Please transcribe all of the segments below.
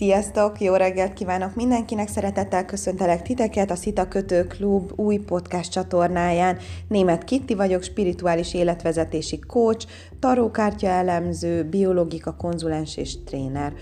Sziasztok! Jó reggelt kívánok mindenkinek! Szeretettel köszöntelek titeket a Szita Kötő Klub új podcast csatornáján. Német Kitti vagyok, spirituális életvezetési coach, tarókártya elemző, biológika konzulens és tréner.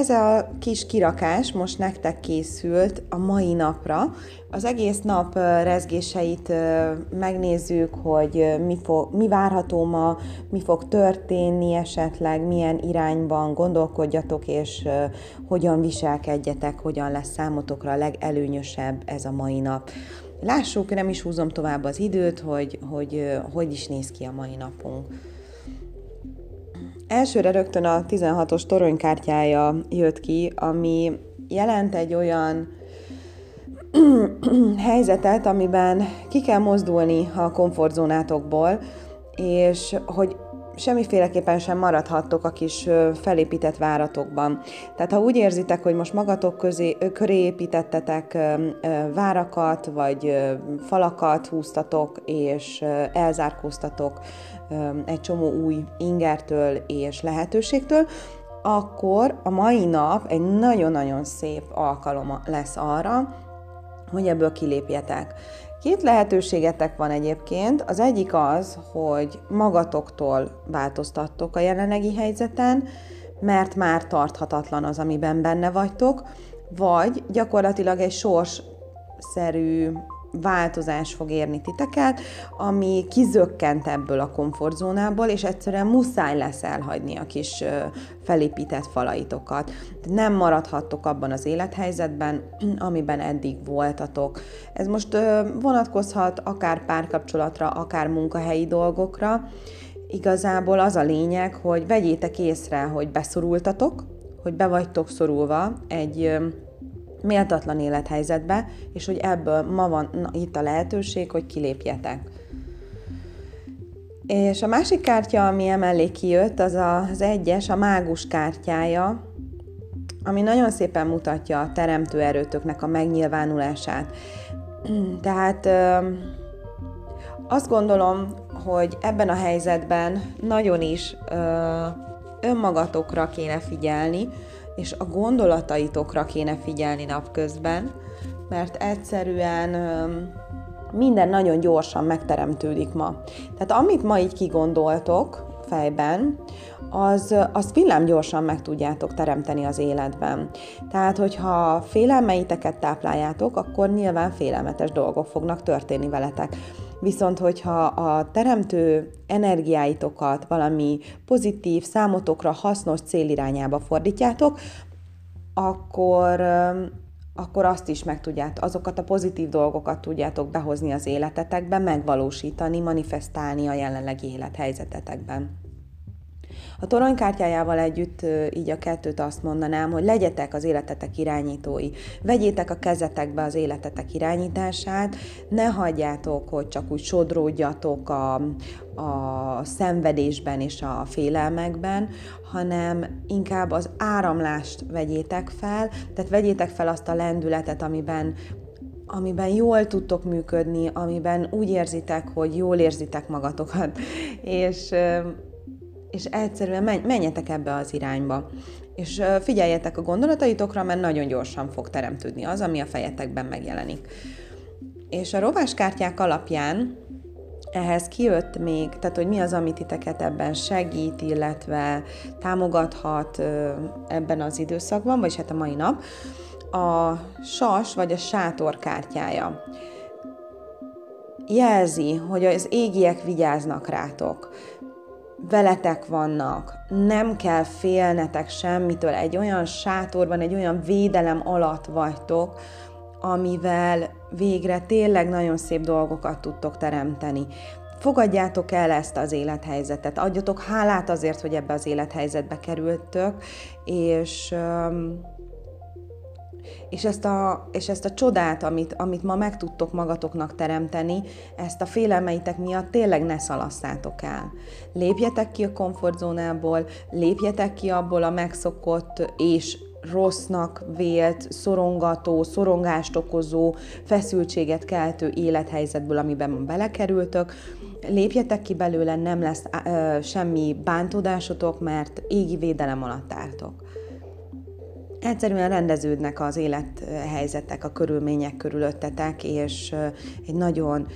Ez a kis kirakás most nektek készült a mai napra. Az egész nap rezgéseit megnézzük, hogy mi, fog, mi várható ma, mi fog történni esetleg, milyen irányban gondolkodjatok, és hogyan viselkedjetek, hogyan lesz számotokra a legelőnyösebb ez a mai nap. Lássuk, nem is húzom tovább az időt, hogy hogy, hogy is néz ki a mai napunk. Elsőre rögtön a 16-os toronykártyája jött ki, ami jelent egy olyan helyzetet, amiben ki kell mozdulni a komfortzónátokból, és hogy semmiféleképpen sem maradhattok a kis felépített váratokban. Tehát ha úgy érzitek, hogy most magatok közé, köré építettetek várakat, vagy falakat húztatok, és elzárkóztatok egy csomó új ingertől és lehetőségtől, akkor a mai nap egy nagyon-nagyon szép alkalom lesz arra, hogy ebből kilépjetek. Két lehetőségetek van egyébként. Az egyik az, hogy magatoktól változtattok a jelenlegi helyzeten, mert már tarthatatlan az, amiben benne vagytok, vagy gyakorlatilag egy sorsszerű változás fog érni titeket, ami kizökkent ebből a komfortzónából, és egyszerűen muszáj lesz elhagyni a kis felépített falaitokat. Nem maradhattok abban az élethelyzetben, amiben eddig voltatok. Ez most vonatkozhat akár párkapcsolatra, akár munkahelyi dolgokra. Igazából az a lényeg, hogy vegyétek észre, hogy beszorultatok, hogy be vagytok szorulva egy méltatlan élethelyzetbe, és hogy ebből ma van na, itt a lehetőség, hogy kilépjetek. És a másik kártya, ami emellé kijött, az az egyes, a mágus kártyája, ami nagyon szépen mutatja a teremtő erőtöknek a megnyilvánulását. Tehát azt gondolom, hogy ebben a helyzetben nagyon is önmagatokra kéne figyelni, és a gondolataitokra kéne figyelni napközben, mert egyszerűen minden nagyon gyorsan megteremtődik ma. Tehát amit ma így kigondoltok fejben, az, az villám gyorsan meg tudjátok teremteni az életben. Tehát, hogyha félelmeiteket tápláljátok, akkor nyilván félelmetes dolgok fognak történni veletek. Viszont, hogyha a teremtő energiáitokat valami pozitív, számotokra hasznos célirányába fordítjátok, akkor akkor azt is meg tudjátok, azokat a pozitív dolgokat tudjátok behozni az életetekbe, megvalósítani, manifestálni a jelenlegi élethelyzetetekben. A toronykártyájával együtt így a kettőt azt mondanám, hogy legyetek az életetek irányítói. Vegyétek a kezetekbe az életetek irányítását, ne hagyjátok, hogy csak úgy sodródjatok a, a szenvedésben és a félelmekben, hanem inkább az áramlást vegyétek fel, tehát vegyétek fel azt a lendületet, amiben amiben jól tudtok működni, amiben úgy érzitek, hogy jól érzitek magatokat, és és egyszerűen menjetek ebbe az irányba. És figyeljetek a gondolataitokra, mert nagyon gyorsan fog teremtődni az, ami a fejetekben megjelenik. És a rováskártyák alapján ehhez kijött még, tehát hogy mi az, amit titeket ebben segít, illetve támogathat ebben az időszakban, vagy hát a mai nap, a sas vagy a sátor kártyája. Jelzi, hogy az égiek vigyáznak rátok veletek vannak, nem kell félnetek semmitől, egy olyan sátorban, egy olyan védelem alatt vagytok, amivel végre tényleg nagyon szép dolgokat tudtok teremteni. Fogadjátok el ezt az élethelyzetet, adjatok hálát azért, hogy ebbe az élethelyzetbe kerültök, és és ezt a, és ezt a csodát, amit, amit ma meg tudtok magatoknak teremteni, ezt a félelmeitek miatt tényleg ne szalasszátok el. Lépjetek ki a komfortzónából, lépjetek ki abból a megszokott és rossznak vélt, szorongató, szorongást okozó, feszültséget keltő élethelyzetből, amiben belekerültök. Lépjetek ki belőle, nem lesz ö, semmi bántódásotok, mert égi védelem alatt álltok. Egyszerűen rendeződnek az élethelyzetek, a körülmények körülöttetek, és egy nagyon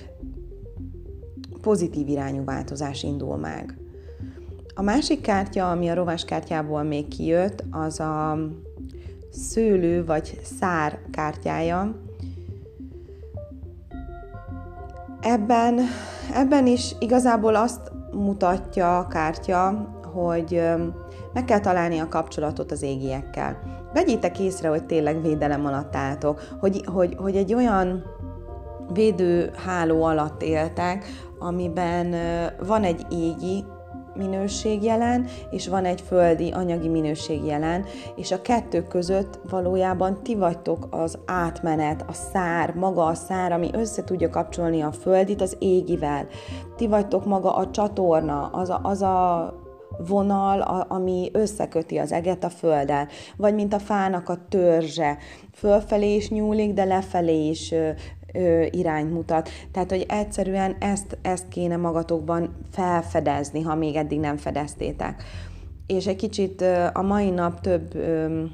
pozitív irányú változás indul meg. A másik kártya, ami a rovás kártyából még kijött, az a szőlő vagy szár kártyája. Ebben, ebben is igazából azt mutatja a kártya, hogy meg kell találni a kapcsolatot az égiekkel. Vegyétek észre, hogy tényleg védelem alatt álltok, hogy, hogy, hogy egy olyan védőháló alatt éltek, amiben van egy égi minőség jelen, és van egy földi anyagi minőség jelen, és a kettő között valójában ti vagytok az átmenet, a szár, maga a szár, ami össze tudja kapcsolni a földit az égivel. Ti vagytok maga a csatorna, az a, az a vonal, a, ami összeköti az eget a földdel, vagy mint a fának a törzse, fölfelé is nyúlik, de lefelé is ö, ö, irányt mutat. Tehát, hogy egyszerűen ezt, ezt kéne magatokban felfedezni, ha még eddig nem fedeztétek. És egy kicsit ö, a mai nap több ö,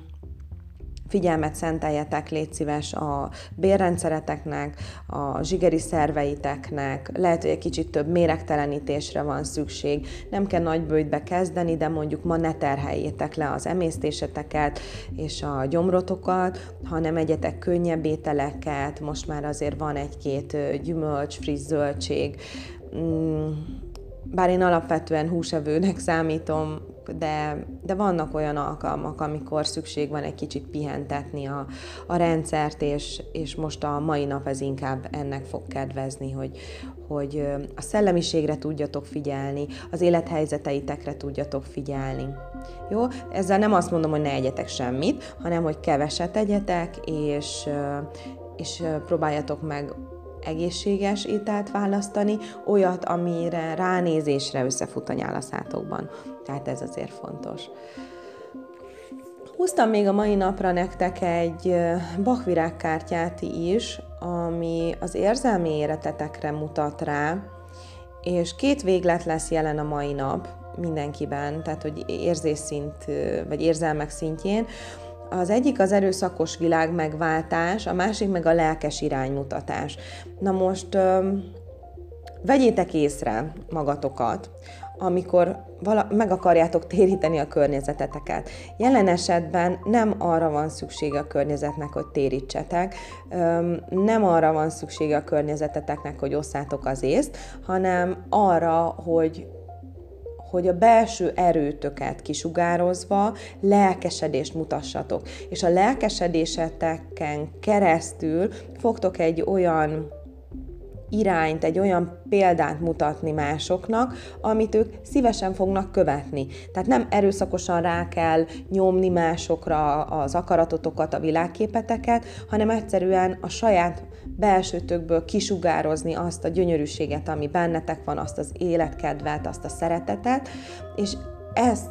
figyelmet szenteljetek, légy szíves a bérrendszereteknek, a zsigeri szerveiteknek, lehet, hogy egy kicsit több méregtelenítésre van szükség, nem kell nagy bőjtbe kezdeni, de mondjuk ma ne terheljétek le az emésztéseteket és a gyomrotokat, hanem egyetek könnyebb ételeket, most már azért van egy-két gyümölcs, friss zöldség, mm, bár én alapvetően húsevőnek számítom, de, de vannak olyan alkalmak, amikor szükség van egy kicsit pihentetni a, a rendszert, és, és most a mai nap ez inkább ennek fog kedvezni, hogy, hogy a szellemiségre tudjatok figyelni, az élethelyzeteitekre tudjatok figyelni. Jó? Ezzel nem azt mondom, hogy ne egyetek semmit, hanem hogy keveset egyetek, és, és próbáljatok meg egészséges ételt választani, olyat, amire ránézésre összefut a nyálaszátokban. Tehát ez azért fontos. Húztam még a mai napra nektek egy bakvirágkártyát is, ami az érzelmi éretetekre mutat rá, és két véglet lesz jelen a mai nap mindenkiben, tehát hogy érzésszint, vagy érzelmek szintjén. Az egyik az erőszakos világ megváltás, a másik meg a lelkes iránymutatás. Na most vegyétek észre magatokat, amikor vala, meg akarjátok téríteni a környezeteteket. Jelen esetben nem arra van szüksége a környezetnek, hogy térítsetek, nem arra van szüksége a környezeteteknek, hogy osszátok az észt, hanem arra, hogy hogy a belső erőtöket kisugározva lelkesedést mutassatok. És a lelkesedéseteken keresztül fogtok egy olyan irányt, egy olyan példát mutatni másoknak, amit ők szívesen fognak követni. Tehát nem erőszakosan rá kell nyomni másokra az akaratotokat, a világképeteket, hanem egyszerűen a saját belsőtökből kisugározni azt a gyönyörűséget, ami bennetek van, azt az életkedvet, azt a szeretetet, és ezt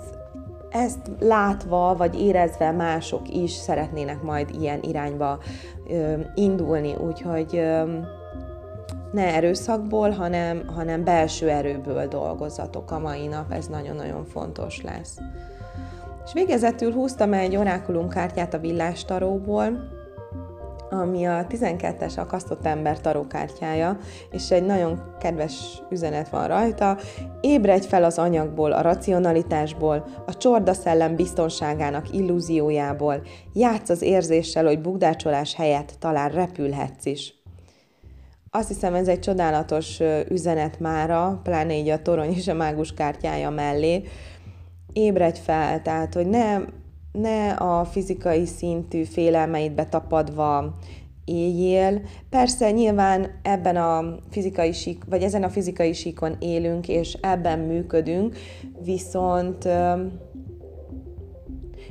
ezt látva, vagy érezve mások is szeretnének majd ilyen irányba ö, indulni, úgyhogy ö, ne erőszakból, hanem, hanem belső erőből dolgozzatok a mai nap, ez nagyon-nagyon fontos lesz. És végezetül húztam egy orákulum kártyát a villástaróból, ami a 12-es akasztott ember tarókártyája, és egy nagyon kedves üzenet van rajta. Ébredj fel az anyagból, a racionalitásból, a csorda szellem biztonságának illúziójából, játsz az érzéssel, hogy bugdácsolás helyett talán repülhetsz is. Azt hiszem, ez egy csodálatos üzenet mára, pláne így a torony és a mágus kártyája mellé. Ébredj fel, tehát, hogy ne, ne a fizikai szintű félelmeidbe tapadva éljél. Persze nyilván ebben a fizikai sík, vagy ezen a fizikai síkon élünk, és ebben működünk, viszont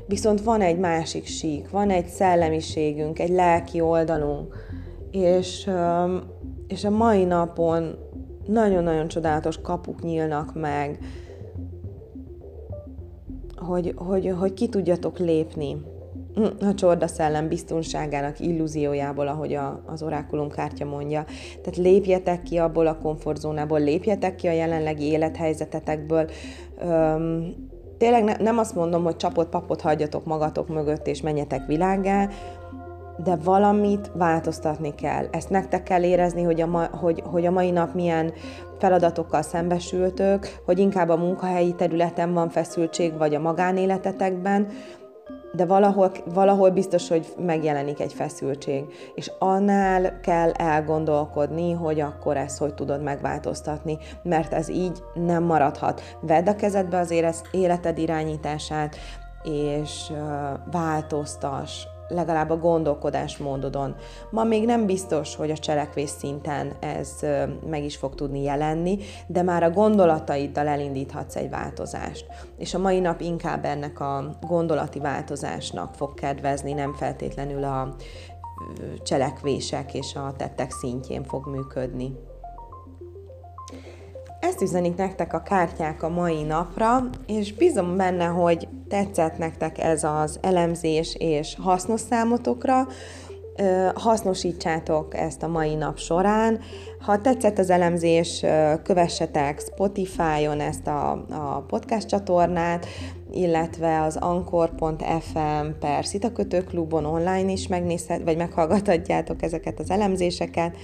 viszont van egy másik sík, van egy szellemiségünk, egy lelki oldalunk, és és a mai napon nagyon-nagyon csodálatos kapuk nyílnak meg, hogy, hogy, hogy ki tudjatok lépni a csorda szellem biztonságának illúziójából, ahogy a, az orákulum kártya mondja. Tehát lépjetek ki abból a komfortzónából, lépjetek ki a jelenlegi élethelyzetetekből, öm, tényleg ne, nem azt mondom, hogy csapott papot hagyjatok magatok mögött, és menjetek világgá, de valamit változtatni kell. Ezt nektek kell érezni, hogy a, ma, hogy, hogy a mai nap milyen feladatokkal szembesültök, hogy inkább a munkahelyi területen van feszültség, vagy a magánéletetekben, de valahol, valahol biztos, hogy megjelenik egy feszültség. És annál kell elgondolkodni, hogy akkor ezt hogy tudod megváltoztatni, mert ez így nem maradhat. Vedd a kezedbe az életed irányítását, és változtas, legalább a gondolkodásmódodon. Ma még nem biztos, hogy a cselekvés szinten ez meg is fog tudni jelenni, de már a gondolataiddal elindíthatsz egy változást. És a mai nap inkább ennek a gondolati változásnak fog kedvezni, nem feltétlenül a cselekvések és a tettek szintjén fog működni. Ezt üzenik nektek a kártyák a mai napra, és bízom benne, hogy tetszett nektek ez az elemzés és hasznos számotokra, hasznosítsátok ezt a mai nap során. Ha tetszett az elemzés, kövessetek Spotify-on ezt a, a podcast csatornát, illetve az ankor.fm per Szitakötőklubon online is megnézhet, vagy meghallgathatjátok ezeket az elemzéseket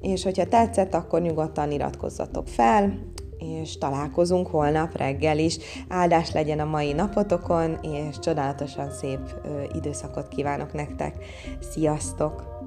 és hogyha tetszett, akkor nyugodtan iratkozzatok fel, és találkozunk holnap reggel is. Áldás legyen a mai napotokon, és csodálatosan szép időszakot kívánok nektek. Sziasztok!